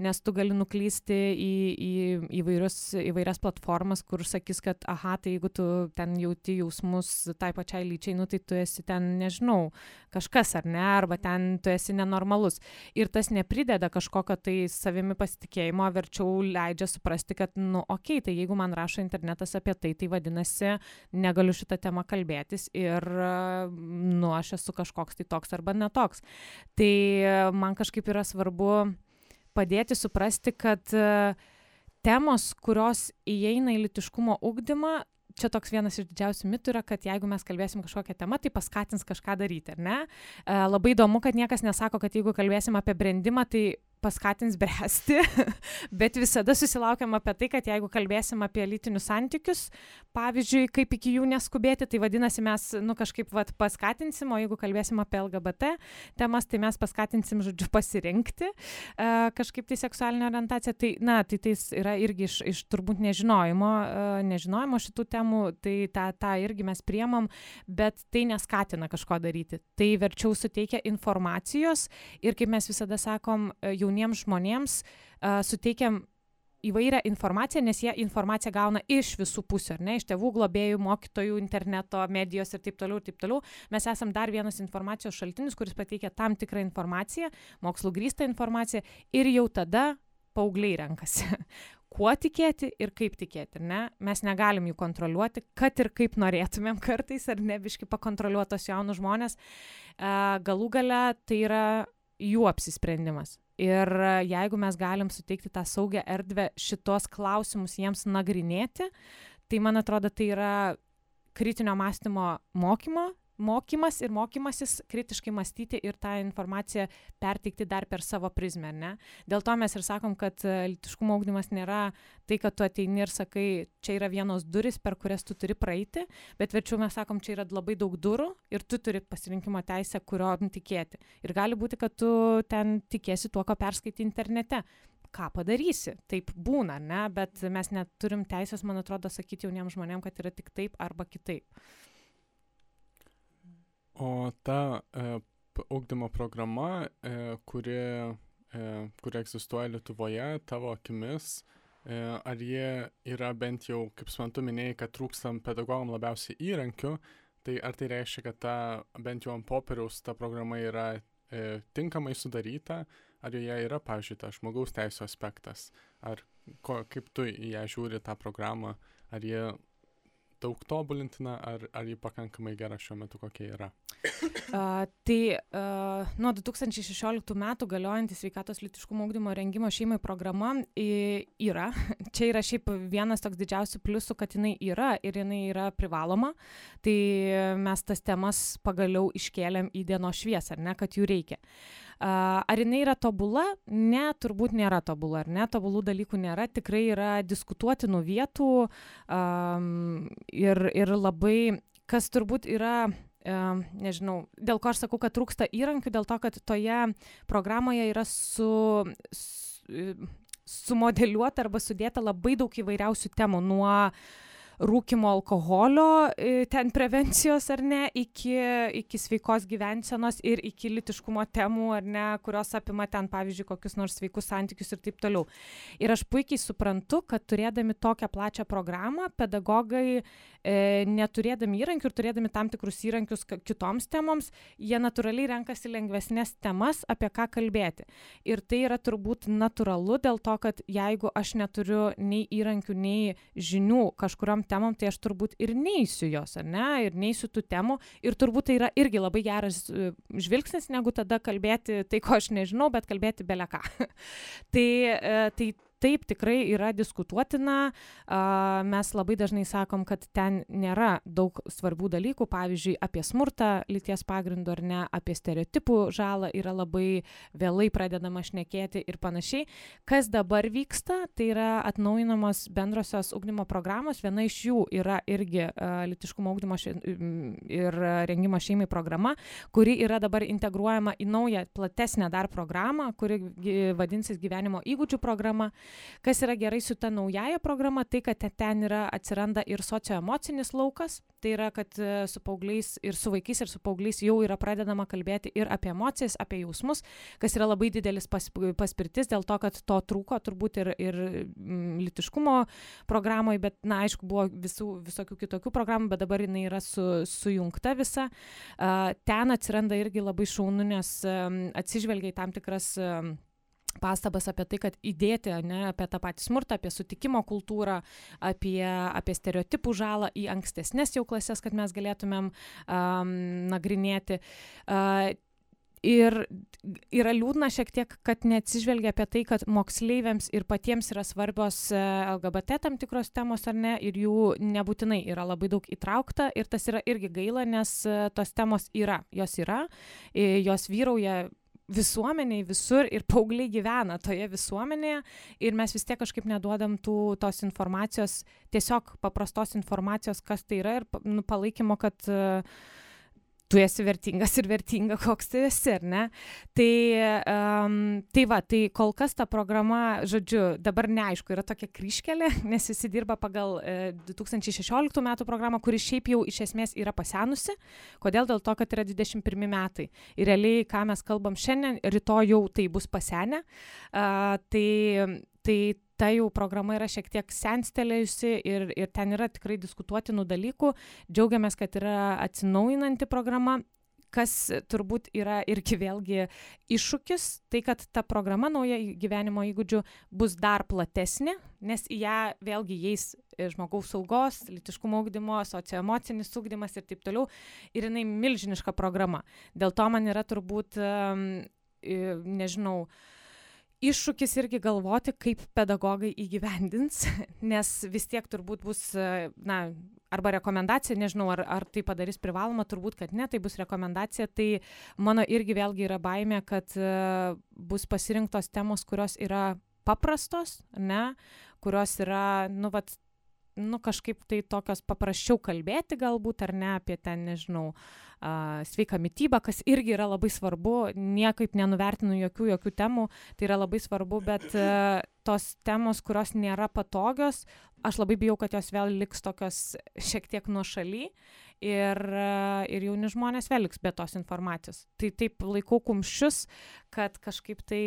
Nes tu gali nuklysti į, į įvairius, įvairias platformas, kur sakys, kad, aha, tai jeigu tu ten jauti jausmus tai pačiai lyčiai, nu tai tu esi ten, nežinau, kažkas ar ne, arba ten tu esi nenormalus. Ir tas neprideda kažkokio tai savimi pasitikėjimo, verčiau leidžia suprasti, kad, nu, okei, okay, tai jeigu man rašo internetas apie tai, tai vadinasi, negaliu šitą temą kalbėtis ir, nu, aš esu kažkoks tai toks arba netoks. Tai man kažkaip yra svarbu padėti suprasti, kad temos, kurios įeina į litiškumo ugdymą, čia toks vienas iš didžiausių mitų yra, kad jeigu mes kalbėsim kažkokią temą, tai paskatins kažką daryti, ar ne? E, labai įdomu, kad niekas nesako, kad jeigu kalbėsim apie brandimą, tai paskatins bręsti, [laughs] bet visada susilaukiam apie tai, kad jeigu kalbėsim apie lytinius santykius, pavyzdžiui, kaip iki jų neskubėti, tai vadinasi mes, nu, kažkaip vat, paskatinsim, o jeigu kalbėsim apie LGBT temas, tai mes paskatinsim, žodžiu, pasirinkti uh, kažkaip tai seksualinę orientaciją. Tai, na, tai tai yra irgi iš, iš turbūt nežinojimo, uh, nežinojimo šitų temų, tai tą, tą irgi mes priemam, bet tai neskatina kažko daryti. Tai verčiau suteikia informacijos ir kaip mes visada sakom, jau jauniems žmonėms uh, suteikiam įvairią informaciją, nes jie informaciją gauna iš visų pusių, ar ne, iš tėvų, globėjų, mokytojų, interneto, medijos ir taip toliau, ir taip toliau. Mes esam dar vienas informacijos šaltinis, kuris pateikia tam tikrą informaciją, mokslo grįstą informaciją ir jau tada paaugliai renkasi, [laughs] kuo tikėti ir kaip tikėti, ne? Mes negalim jų kontroliuoti, kad ir kaip norėtumėm kartais, ar nebiški pakontroliuotos jaunus žmonės. Galų gale tai yra jų apsisprendimas. Ir jeigu mes galim suteikti tą saugią erdvę šitos klausimus jiems nagrinėti, tai man atrodo, tai yra kritinio mąstymo mokymo mokymas ir mokymasis kritiškai mąstyti ir tą informaciją perteikti dar per savo prizmę, ne? Dėl to mes ir sakom, kad e, litiškumo augdymas nėra tai, kad tu ateini ir sakai, čia yra vienos duris, per kurias tu turi praeiti, bet verčiau mes sakom, čia yra labai daug durų ir tu turi pasirinkimo teisę, kurio tikėti. Ir gali būti, kad tu ten tikėsi tuo, ko perskaitai internete ką padarysi. Taip būna, ne? Bet mes neturim teisės, man atrodo, sakyti jauniems žmonėms, kad yra tik taip arba kitaip. O ta e, ugdymo programa, e, kuri, e, kuri egzistuoja Lietuvoje, tavo akimis, e, ar jie yra bent jau, kaip suprantu, minėjai, kad trūkstam pedagogam labiausiai įrankių, tai ar tai reiškia, kad ta bent jau ant popieriaus ta programa yra e, tinkamai sudaryta, ar joje yra, pavyzdžiui, tas žmogaus teisų aspektas, ar ko, kaip tu į ją žiūri tą programą, ar jie daug tobulintina, ar, ar ji pakankamai gera šiuo metu, kokia yra? [coughs] Uh, tai uh, nuo 2016 metų galiojantis sveikatos litiškumo ūkdymo rengimo šeimai programa yra. [laughs] Čia yra šiaip vienas toks didžiausių pliusų, kad jinai yra ir jinai yra privaloma. Tai mes tas temas pagaliau iškėlėm į dienos šviesą, ar ne, kad jų reikia. Uh, Ar jinai yra tobula? Ne, turbūt nėra tobula, ar ne? Tobulų dalykų nėra, tikrai yra diskutuotinų vietų um, ir, ir labai, kas turbūt yra nežinau, dėl ko aš sakau, kad trūksta įrankių, dėl to, kad toje programoje yra su, su, sumodeliuota arba sudėta labai daug įvairiausių temų, nuo uh, rūkimo alkoholio e, ten prevencijos ar ne, iki, iki sveikos gyvensenos ir iki litiškumo temų ar ne, kurios apima ten, pavyzdžiui, kokius nors sveikus santykius ir taip toliau. Ir aš puikiai suprantu, kad turėdami tokią plačią programą, pedagogai e, neturėdami įrankių ir turėdami tam tikrus įrankius kitoms temoms, jie natūraliai renkasi lengvesnės temas, apie ką kalbėti. Ir tai yra turbūt natūralu dėl to, kad jeigu aš neturiu nei įrankių, nei žinių kažkuriam temom, tai aš turbūt ir neįsiu jos, ar ne, ir neįsiu tų temų. Ir turbūt tai yra irgi labai geras e, žvilgsnis, negu tada kalbėti tai, ko aš nežinau, bet kalbėti beleką. [laughs] tai, e, tai taip tikrai yra diskutuotina. Mes labai dažnai sakom, kad ten nėra daug svarbių dalykų, pavyzdžiui, apie smurtą lyties pagrindu ar ne, apie stereotipų žalą yra labai vėlai pradedama šnekėti ir panašiai. Kas dabar vyksta, tai yra atnaujinamos bendrosios ugdymo programos. Viena iš jų yra irgi litiškumo ugdymo še... ir rengimo šeimai programa, kuri yra dabar integruojama į naują, platesnę dar programą, kuri vadinsis gyvenimo įgūdžių programa. Kas yra gerai su ta naujaja programa, tai kad ten yra atsiranda ir socioemocinis laukas, tai yra, kad e, su paaugliais ir su vaikais ir su paaugliais jau yra pradedama kalbėti ir apie emocijas, apie jausmus, kas yra labai didelis pas, paspirtis dėl to, kad to trūko turbūt ir, ir mm, litiškumo programoje, bet, na, aišku, buvo visų, visokių kitokių programų, bet dabar jinai yra su, sujungta visa. Ten atsiranda irgi labai šaunu, nes atsižvelgia į tam tikras pastabas apie tai, kad įdėti ne, apie tą patį smurtą, apie sutikimo kultūrą, apie, apie stereotipų žalą į ankstesnės jau klasės, kad mes galėtumėm um, nagrinėti. Uh, Ir yra liūdna šiek tiek, kad neatsižvelgia apie tai, kad moksleiviams ir patiems yra svarbios LGBT tam tikros temos ar ne, ir jų nebūtinai yra labai daug įtraukta. Ir tas yra irgi gaila, nes tos temos yra, jos yra, jos vyrauja visuomeniai visur ir paaugliai gyvena toje visuomenėje ir mes vis tiek kažkaip neduodam tų tos informacijos tiesiog paprastos informacijos kas tai yra ir nu palaikymo kad tu esi vertingas ir vertinga, koks tu esi, ar ne? Tai, um, tai va, tai kol kas ta programa, žodžiu, dabar neaišku, yra tokia kryškelė, [laughs] nes visi dirba pagal e, 2016 metų programą, kuri šiaip jau iš esmės yra pasenusi. Kodėl? Dėl to, kad yra 21 metai. Ir realiai, ką mes kalbam šiandien, rytoj jau tai bus pasenę. Uh, tai, tai ta jau programa yra šiek tiek senstelėjusi ir, ir ten yra tikrai diskutuotinų dalykų. Džiaugiamės, kad yra atsinaujinanti programa kas turbūt yra irgi vėlgi iššūkis, tai kad ta programa nauja gyvenimo įgūdžių bus dar platesnė, nes į ją vėlgi įeis žmogaus saugos, litiškumo ugdymo, socioemocinis ugdymas ir taip toliau. Ir jinai milžiniška programa. Dėl to man yra turbūt, nežinau, iššūkis irgi galvoti, kaip pedagogai įgyvendins, [laughs] nes vis tiek turbūt bus, na, arba rekomendacija, nežinau, ar, ar tai padarys privaloma, turbūt, kad ne, tai bus rekomendacija, tai mano irgi vėlgi yra baime, kad uh, bus pasirinktos temos, kurios yra paprastos, ne, kurios yra, nu, vat, nu, kažkaip tai tokios paprasčiau kalbėti galbūt, ar ne, apie ten, nežinau, uh, sveiką mytybą, kas irgi yra labai svarbu, niekaip nenuvertinu jokių, jokių temų, tai yra labai svarbu, bet uh, tos temos, kurios nėra patogios, aš labai bijau, kad jos vėl liks tokios šiek tiek nuo šaly ir, ir jauni žmonės vėl liks be tos informacijos. Tai taip laikau kumščius, kad kažkaip tai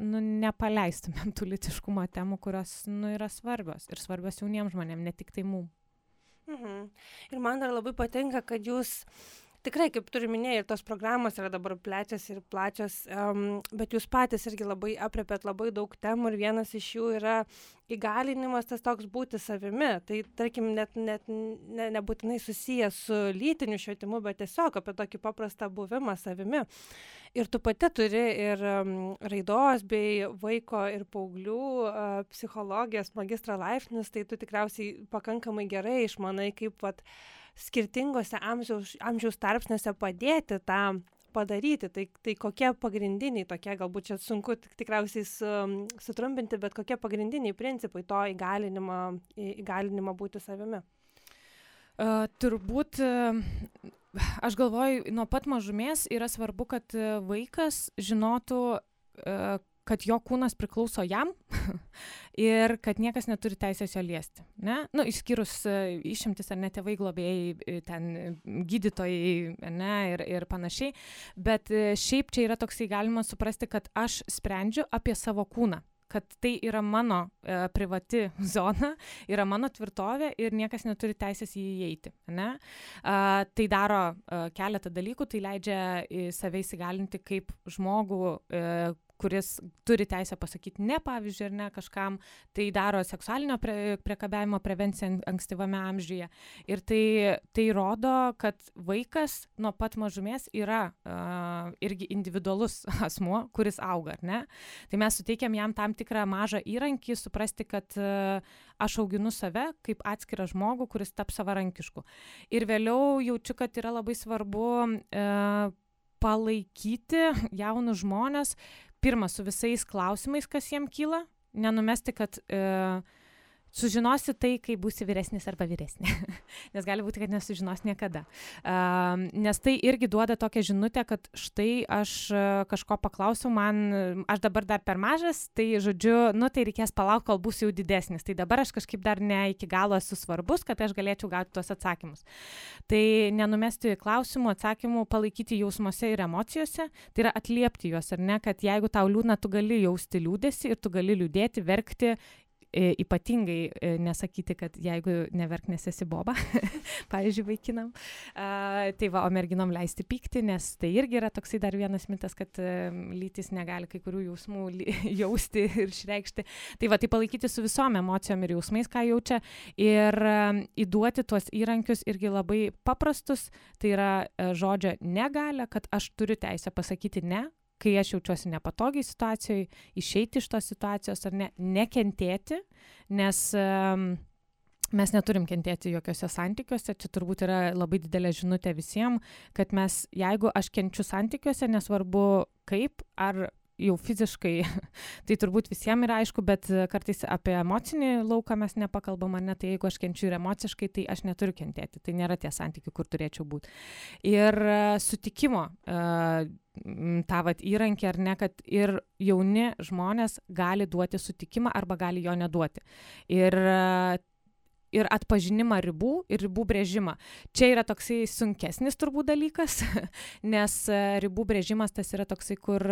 nu, nepaleistumėm tų litiškumo temų, kurios nu, yra svarbios ir svarbios jauniems žmonėms, ne tik tai mum. Mhm. Ir man dar labai patinka, kad jūs tikrai, kaip turi minėjai, tos programos yra dabar plečiasi ir plačios, um, bet jūs patys irgi labai apriepėt labai daug temų ir vienas iš jų yra įgalinimas tas toks būti savimi. Tai tarkim, net, net ne, nebūtinai susijęs su lytiniu švietimu, bet tiesiog apie tokį paprastą buvimą savimi. Ir tu pati turi ir um, raidos bei vaiko ir paauglių uh, psichologijos magistro laipsnius, tai tu tikriausiai pakankamai gerai išmanai, kaip vat, uh, skirtingose amžiaus, amžiaus tarpsniuose padėti tą padaryti. Tai, tai kokie pagrindiniai tokie, galbūt čia sunku tikriausiai su, sutrumpinti, bet kokie pagrindiniai principai to įgalinimo, įgalinimo būti savimi? Uh, turbūt uh, aš galvoju, nuo pat mažumės yra svarbu, kad vaikas žinotų, kad jo kūnas priklauso jam [laughs] ir kad niekas neturi teisės jo liesti. Ne? Nu, išskyrus uh, išimtis ar net tėvai globėjai, ten gydytojai ne, ir, ir panašiai. Bet šiaip čia yra toksai galima suprasti, kad aš sprendžiu apie savo kūną kad tai yra mano e, privati [laughs] zona, yra mano tvirtovė ir niekas neturi teisės į jį įeiti. Ne? A, tai daro a, keletą dalykų, tai leidžia save įsigalinti kaip žmogų, e, kuris turi teisę pasakyti ne, pavyzdžiui, ar ne kažkam, tai daro seksualinio pre, priekabiavimo prevenciją ankstyvame amžiuje. Ir tai, tai rodo, kad vaikas nuo pat mažumės yra uh, irgi individualus [laughs] asmuo, kuris auga, ar ne? Tai mes suteikiam jam tam tikrą mažą įrankį, suprasti, kad uh, aš auginu save kaip atskirą žmogų, kuris taps savarankišku. Ir vėliau jaučiu, kad yra labai svarbu uh, palaikyti jaunus žmonės, pirma, su visais klausimais, kas jiem kyla, nenumesti, kad e, sužinosi tai, kai būsi vyresnis arba vyresnė. [laughs] nes gali būti, kad nesužinos niekada. Uh, nes tai irgi duoda tokią žinutę, kad štai aš uh, kažko paklausiu, man, aš dabar dar per mažas, tai žodžiu, nu tai reikės palaukti, kol bus jau didesnis. Tai dabar aš kažkaip dar ne iki galo esu svarbus, kad aš galėčiau gauti tuos atsakymus. Tai nenumesti klausimų, atsakymų, palaikyti jausmuose ir emocijose, tai yra atliepti juos, ar ne, kad jeigu tau liūdna, tu gali jausti liūdėsi ir tu gali liūdėti, verkti e, ypatingai e, nesakyti, kad jeigu neverk, nes esi boba, [laughs] pavyzdžiui, vaikinam. Tai va, o merginom leisti pykti, nes tai irgi yra toksai dar vienas mitas, kad e, lytis negali kai kurių jausmų [laughs] jausti ir išreikšti. Tai va, tai palaikyti su visom emocijom ir jausmais, ką jaučia, ir e, įduoti tuos įrankius irgi labai paprastus, tai yra e, žodžio negalę, kad aš turiu teisę pasakyti ne, kai aš jaučiuosi nepatogiai situacijoje, išeiti iš tos situacijos ar ne, nekentėti, nes um, mes neturim kentėti jokiuose santykiuose, čia turbūt yra labai didelė žinutė visiems, kad mes, jeigu aš kenčiu santykiuose, nesvarbu kaip, ar jau fiziškai, [laughs] tai turbūt visiems yra aišku, bet kartais apie emocinį lauką mes nepakalbam, ar ne, tai jeigu aš kenčiu ir emociškai, tai aš neturiu kentėti, tai nėra tie santykiai, kur turėčiau būti. Ir sutikimo uh, tą vat įrankį ar ne, kad ir jauni žmonės gali duoti sutikimą arba gali jo neduoti. Ir ir atpažinimą ribų ir ribų brėžimą. Čia yra toksai sunkesnis turbūt dalykas, [laughs] nes ribų brėžimas tas yra toksai, kur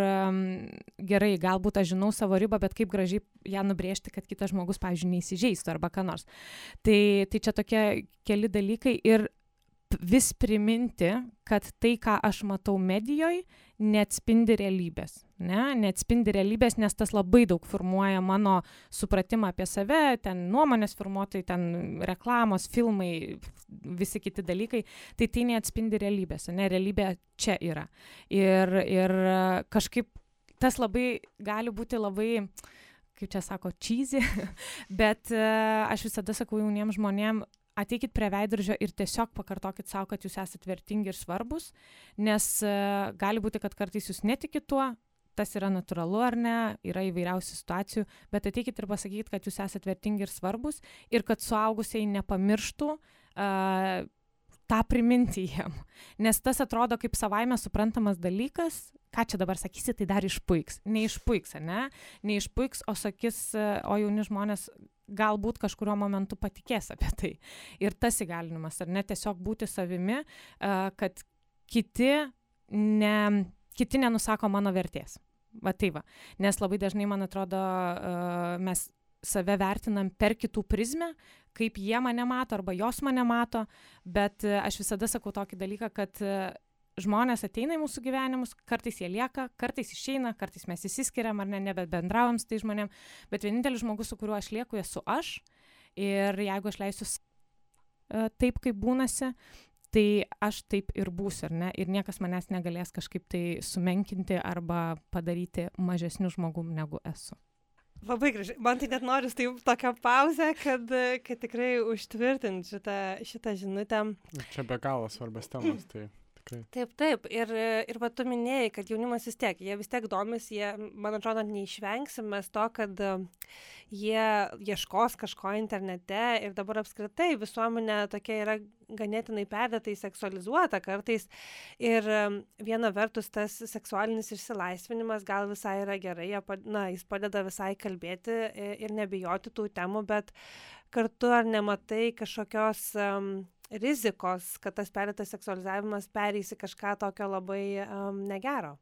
gerai, galbūt aš žinau savo ribą, bet kaip gražiai ją nubrėžti, kad kitas žmogus, pavyzdžiui, neįsižeistų arba ką nors. Tai, tai čia tokie keli dalykai ir vis priminti, kad tai, ką aš matau medijoje, neatspindi realybės. Ne? Neatspindi realybės, nes tas labai daug formuoja mano supratimą apie save, ten nuomonės formuotojai, ten reklamos, filmai, visi kiti dalykai. Tai tai neatspindi realybės, ne? Realybė čia yra. Ir, ir kažkaip tas labai gali būti labai kaip čia sako, cheesy, [laughs] bet uh, aš visada sakau jauniems žmonėms, ateikit prie veidrodžio ir tiesiog pakartokit sau, kad jūs esate vertingi ir svarbus, nes uh, gali būti, kad kartais jūs netikit tuo, tas yra natūralu ar ne, yra įvairiausių situacijų, bet ateikit ir pasakykit, kad jūs esate vertingi ir svarbus ir kad suaugusiai nepamirštų uh, tą priminti jiem. Nes tas atrodo kaip savaime suprantamas dalykas, ką čia dabar sakysi, tai dar išpuiks. Neišpuiks, ne? Neišpuiks, o sakys, o jauni žmonės galbūt kažkurio momentu patikės apie tai. Ir tas įgalinimas, ar ne tiesiog būti savimi, kad kiti, ne, kiti nenusako mano vertės. Va tai va. Nes labai dažnai, man atrodo, mes save vertinam per kitų prizmę, kaip jie mane mato arba jos mane mato, bet aš visada sakau tokį dalyką, kad žmonės ateina į mūsų gyvenimus, kartais jie lieka, kartais išeina, kartais mes įsiskiriam ar ne, nebebendravom su tai žmonėm, bet vienintelis žmogus, su kuriuo aš lieku, esu aš. Ir jeigu aš leisiu uh, taip, kaip būnasi, tai aš taip ir būsiu, ar ne? Ir niekas manęs negalės kažkaip tai sumenkinti arba padaryti mažesniu žmogum, negu esu. Labai gražiai. Man tai net noris tai tokią pauzę, kad, kad tikrai užtvirtint šitą, šitą žinutę. Čia be galo svarbios temos. Tai Taip, taip. Ir, ir va tu minėjai, kad jaunimas vis tiek, jie vis tiek domis, jie, man atrodo, neišvengsim mes to, kad uh, jie ieškos kažko internete ir dabar apskritai visuomenė tokia yra ganėtinai perdėtai seksualizuota kartais. Ir um, viena vertus tas seksualinis išsilaisvinimas gal visai yra gerai, na, jis padeda visai kalbėti ir nebijoti tų temų, bet kartu ar nematai kažkokios um, rizikos, kad tas perdėtas seksualizavimas pereis į kažką tokio labai um, negero?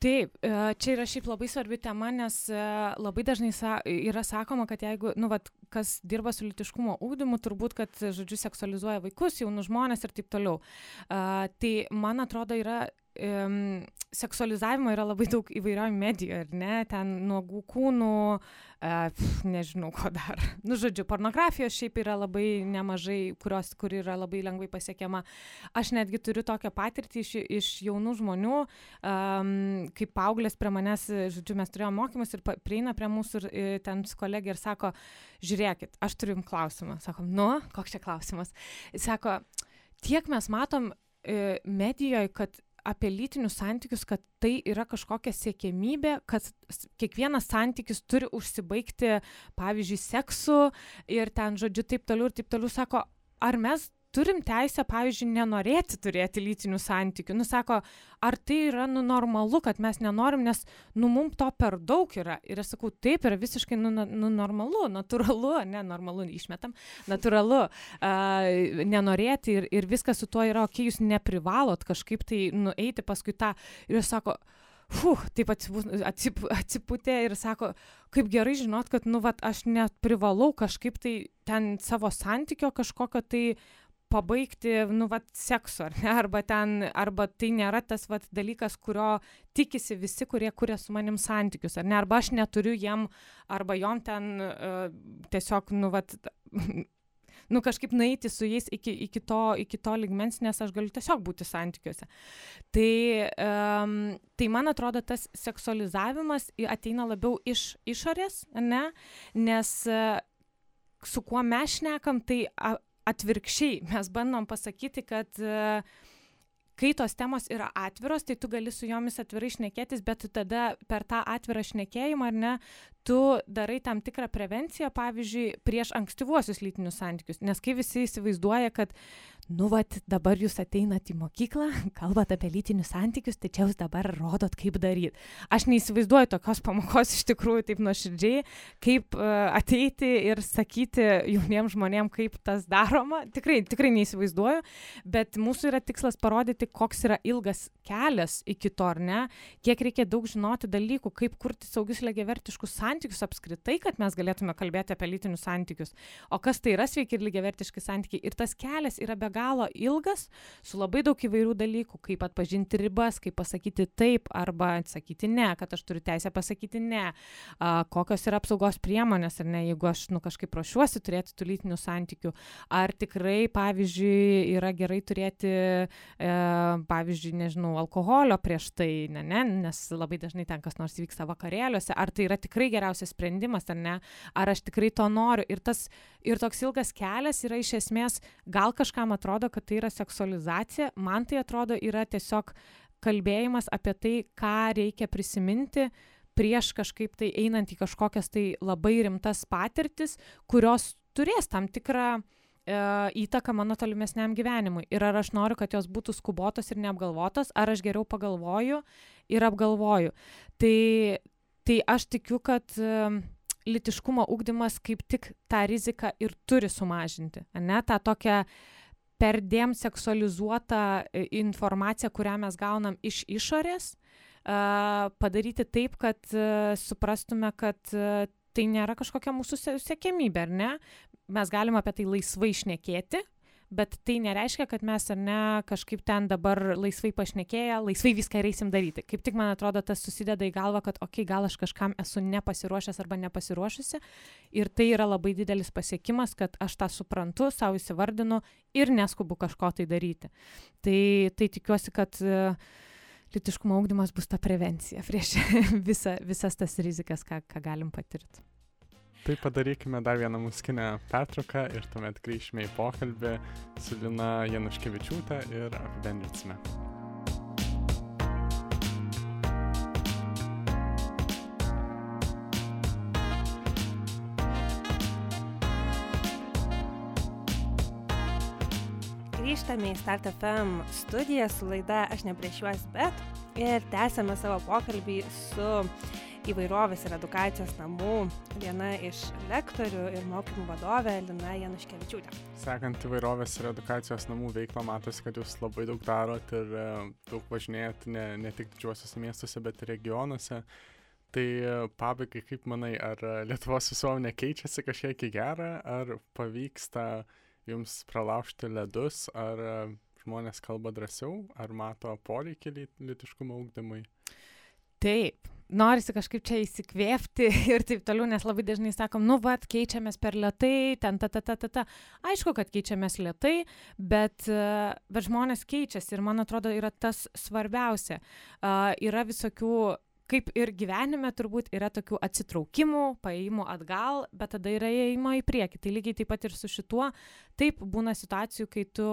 taip e, čia yra šiaip labai svarbi tema nes e, labai dažnai yra sakoma kad jeigu nu vat kas dirba su lytiškumo ugdymu turbūt kad žodžiu seksualizuoja vaikus jaunus žmones ir taip toliau a tai man atrodo yra um, seksualizavimo yra labai daug įvairioj medijoj, ar ne? Ten nuogų kūnų, uh, nežinau ko dar. Nu, žodžiu, pornografijos šiaip yra labai nemažai, kurios, kur yra labai lengvai pasiekiama. Aš netgi turiu tokią patirtį iš, iš jaunų žmonių, um, kaip paauglės prie manęs, žodžiu, mes turėjome mokymus ir prieina prie mūsų ir, ir ten kolegė ir sako, žiūrėkit, aš turiu jums klausimą. Sakom, nu, koks čia klausimas? Sako, tiek mes matom e, medijoje, kad apie lytinius santykius, kad tai yra kažkokia siekėmybė, kad kiekvienas santykis turi užsibaigti, pavyzdžiui, seksu ir ten, žodžiu, taip toliau ir taip toliau sako, ar mes turim teisę, pavyzdžiui, nenorėti turėti lytinių santykių. Nu, sako, ar tai yra nu, normalu, kad mes nenorim, nes, nu, mums to per daug yra. Ir aš sakau, taip yra visiškai, nu, nu normalu, natūralu, [laughs] ne, normalu, išmetam, natūralu uh, nenorėti ir, ir viskas su tuo yra, okei, okay, jūs neprivalot kažkaip tai nueiti paskui tą. Ir jis sako, Fuh, taip atsip, atsiputė ir sako, kaip gerai žinot, kad, nu, vat, aš net privalau kažkaip tai ten savo santykio kažkokio tai pabaigti, nu, vat, seksu, ar ne, arba ten, arba tai nėra tas, vat, dalykas, kurio tikisi visi, kurie kuria su manim santykius, ar ne, arba aš neturiu jam, arba jom ten uh, tiesiog, nu, vat, nu, kažkaip nueiti su jais iki, iki, to, iki to ligmens, nes aš galiu tiesiog būti santykiuose. Tai, um, tai man atrodo, tas seksualizavimas ateina labiau iš išorės, ne, nes uh, su kuo mes šnekam, tai a, atvirkščiai mes bandom pasakyti, kad e, kai tos temos yra atviros, tai tu gali su jomis atvirai šnekėtis, bet tada per tą atvirą šnekėjimą, ar ne, tu darai tam tikrą prevenciją, pavyzdžiui, prieš ankstyvuosius lytinius santykius. Nes kai visi įsivaizduoja, kad nu vat dabar jūs ateinat į mokyklą, [laughs] kalbat apie lytinius santykius, tai čia jūs dabar rodot, kaip daryti. Aš neįsivaizduoju tokios pamokos iš tikrųjų taip nuoširdžiai, kaip uh, ateiti ir sakyti jauniems žmonėms, kaip tas daroma. Tikrai, tikrai neįsivaizduoju, bet mūsų yra tikslas parodyti, koks yra ilgas kelias iki to, ar ne, kiek reikia daug žinoti dalykų, kaip kurti saugius lygiavertiškus santykius apskritai, kad mes galėtume kalbėti apie lytinius santykius. O kas tai yra sveiki ir lygiavertiški santykiai. Ir tas kelias yra be galo galo ilgas, su labai daug įvairių dalykų, kaip atpažinti ribas, kaip pasakyti taip arba sakyti ne, kad aš turiu teisę pasakyti ne, a, kokios yra apsaugos priemonės, ar ne, jeigu aš nu, kažkaip ruošiuosi turėti tų lytinių santykių, ar tikrai, pavyzdžiui, yra gerai turėti, e, pavyzdžiui, nežinau, alkoholio prieš tai, ne, ne, nes labai dažnai ten kas nors vyksta vakarėliuose, ar tai yra tikrai geriausias sprendimas, ar ne, ar aš tikrai to noriu. Ir, tas, ir toks ilgas kelias yra iš esmės, gal kažkam atrodo, kad tai yra seksualizacija, man tai atrodo yra tiesiog kalbėjimas apie tai, ką reikia prisiminti prieš kažkaip tai einant į kažkokias tai labai rimtas patirtis, kurios turės tam tikrą e, įtaką mano tolimesniam gyvenimui. Ir ar aš noriu, kad jos būtų skubotos ir neapgalvotos, ar aš geriau pagalvoju ir apgalvoju. Tai, tai aš tikiu, kad e, litiškumo ugdymas kaip tik tą riziką ir turi sumažinti. Ne? Ta tokia perdėm seksualizuota e, informacija, kurią mes gaunam iš išorės, padaryti taip, kad e, suprastume, kad e, tai nėra kažkokia mūsų sėkmybė, ar ne? Mes galim apie tai laisvai išnekėti, bet tai nereiškia, kad mes ar ne kažkaip ten dabar laisvai pašnekėję, laisvai viską reisim daryti. Kaip tik man atrodo, tas susideda į galvą, kad, okei, okay, gal aš kažkam esu nepasiruošęs arba nepasiruošusi ir tai yra labai didelis pasiekimas, kad aš tą suprantu, savo įsivardinu ir neskubu kažko tai daryti. Tai, tai tikiuosi, kad uh, litiškumo augdymas bus ta prevencija prieš [laughs] visa, visas tas rizikas, ką, ką galim patirti. Tai padarykime dar vieną muzikinę pertrauką ir tuomet grįšime į pokalbį su Lina Januškevičiūtė ir apibendrinsime. Grįžtame į Start FM studiją su laida Aš ne prieš juos, bet ir tęsėme savo pokalbį su įvairovės ir edukacijos namų viena iš lektorių ir mokymų vadovė Lina Januškevičiūtė. Sekant įvairovės ir edukacijos namų veiklą, matosi, kad jūs labai daug darot ir e, daug važinėjat ne, ne tik didžiuosiuose miestuose, bet ir regionuose. Tai e, pabaigai, kaip manai, ar Lietuvos visuomenė keičiasi kažkiek į gerą, ar pavyksta jums pralaužti ledus, ar e, žmonės kalba drąsiau, ar mato poreikį litiškumo ūkdymui? Taip, norisi kažkaip čia įsikvėpti [laughs] ir taip toliau, nes labai dažnai sakom, nu, vad, keičiamės per lietai, ten ta, ta, ta, ta, ta. Aišku, kad keičiamės lietai, bet, e, bet žmonės keičiasi ir man atrodo yra tas svarbiausia. Uh, yra visokių kaip ir gyvenime turbūt yra tokių atsitraukimų, paėjimų atgal, bet tada yra ėjimo į priekį. Tai lygiai taip pat ir su šituo. Taip būna situacijų, kai tu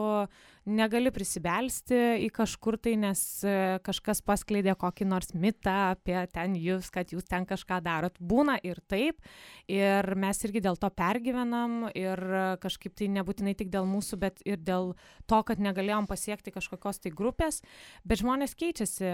negali prisibelsti į kažkur tai, nes e, kažkas paskleidė kokį nors mitą apie ten jūs, kad jūs ten kažką darot. Būna ir taip. Ir mes irgi dėl to pergyvenam ir kažkaip tai nebūtinai tik dėl mūsų, bet ir dėl to, kad negalėjom pasiekti kažkokios tai grupės. Bet žmonės keičiasi.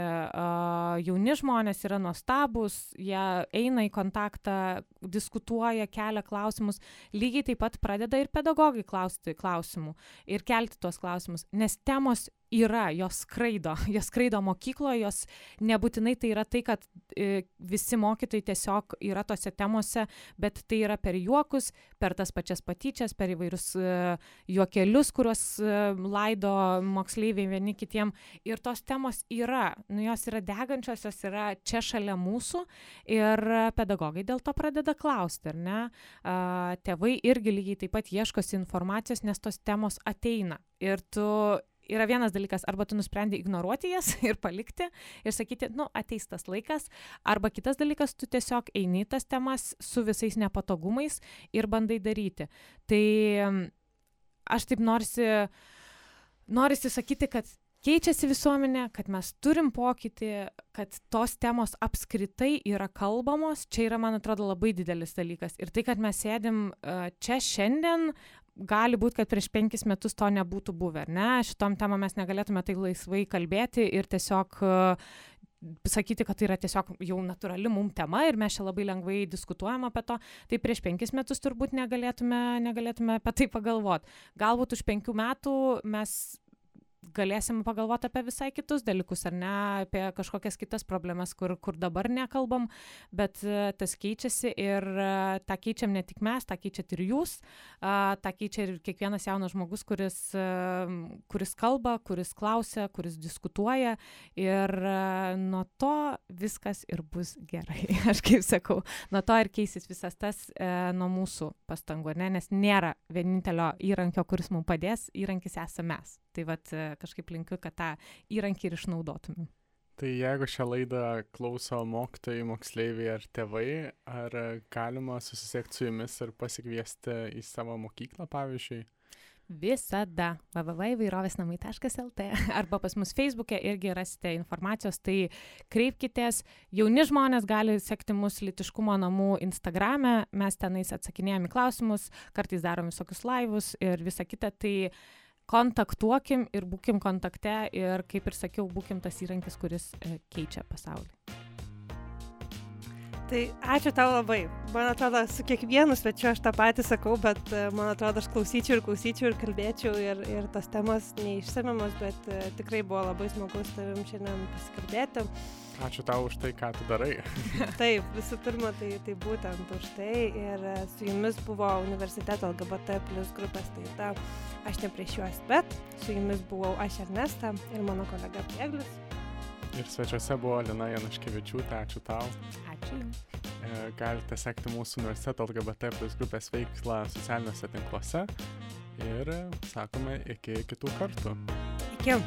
Jauni žmonės yra nuostabus, jie eina į kontaktą, diskutuoja, kelia klausimus. Lygiai taip pat pradeda ir pedagogai klausti klausimų ir kelti tuos klausimus, nes temos yra, jos skraido, [laughs] jos skraido mokykloje, jos nebūtinai tai yra tai, kad e, visi mokytojai tiesiog yra tose temose, bet tai yra per juokus, per tas pačias patyčias, per įvairius e, juokelius, kuriuos e, laido moksleiviai vieni kitiem. Ir tos temos yra, nu, jos yra degančios, jos yra čia šalia mūsų ir pedagogai dėl to pradeda klausti, ar ne? Tėvai irgi lygiai taip pat ieškosi informacijos, nes tos temos ateina. Ir tu yra vienas dalykas, arba tu nusprendi ignoruoti jas [laughs] ir palikti ir sakyti, nu, ateis tas laikas, arba kitas dalykas, tu tiesiog eini tas temas su visais nepatogumais ir bandai daryti. Tai aš taip norisi, norisi sakyti, kad keičiasi visuomenė, kad mes turim pokytį, kad tos temos apskritai yra kalbamos, čia yra, man atrodo, labai didelis dalykas. Ir tai, kad mes sėdim čia šiandien, gali būt kad prieš penkis metus to nebūtų buvę, ar ne? Šitom temom mes negalėtume tai laisvai kalbėti ir tiesiog uh, sakyti, kad tai yra tiesiog jau natūrali mum tema ir mes čia labai lengvai diskutuojam apie to, tai prieš penkis metus turbūt negalėtume, negalėtume apie tai pagalvoti. Galbūt už penkių metų mes galėsim pagalvoti apie visai kitus dalykus, ar ne, apie kažkokias kitas problemas, kur, kur dabar nekalbam, bet uh, tas keičiasi ir uh, tą keičiam ne tik mes, tą keičiat ir jūs, tą keičia ir kiekvienas jaunas žmogus, kuris, uh, kuris kalba, kuris klausia, kuris diskutuoja ir nuo to viskas ir bus gerai, [laughs] aš kaip sakau, nuo to ir keisis visas tas nuo mūsų pastangų, ne? nes nėra vienintelio įrankio, kuris mums padės, įrankis esame mes. Tai vat kažkaip linkiu, kad tą įrankį ir išnaudotumėm. Tai jeigu šią laidą klauso mokytojai, moksleiviai ar tėvai, ar galima susisiekti su jumis ir pasikviesti į savo mokyklą, pavyzdžiui? Visada www.įvairovėsnamai.lt [laughs] arba pas mus Facebook'e irgi rasite informacijos, tai kreipkitės. Jauni žmonės gali sekti mus litiškumo namų Instagram'e, mes tenais atsakinėjame klausimus, kartais darom visokius laivus ir visa kita. Tai kontaktuokim ir būkim kontakte ir, kaip ir sakiau, būkim tas įrankis, kuris e, keičia pasaulį. Tai ačiū tau labai. Man atrodo, su kiekvienu svečiu aš tą patį sakau, bet e, man atrodo, aš klausyčiau ir klausyčiau ir kalbėčiau ir, ir tos temos neišsamiamos, bet uh, tikrai buvo labai smagu su tavim šiandien pasikalbėti. Ačiū tau už tai, ką tu darai. [laughs] Taip, visų pirma, tai, tai būtent už tai. Ir su jumis buvo universiteto LGBT plus grupės taita. Aš ne prieš juos, bet su jumis buvau aš Ernesta ir mano kolega Pieglis. Ir svečiuose buvo Lina Januškevičiūtė, ačiū tau. Ačiū. E, galite sekti mūsų universiteto LGBT plus grupės veiklą socialiniuose tinkluose. Ir sakome iki kitų kartų. Iki.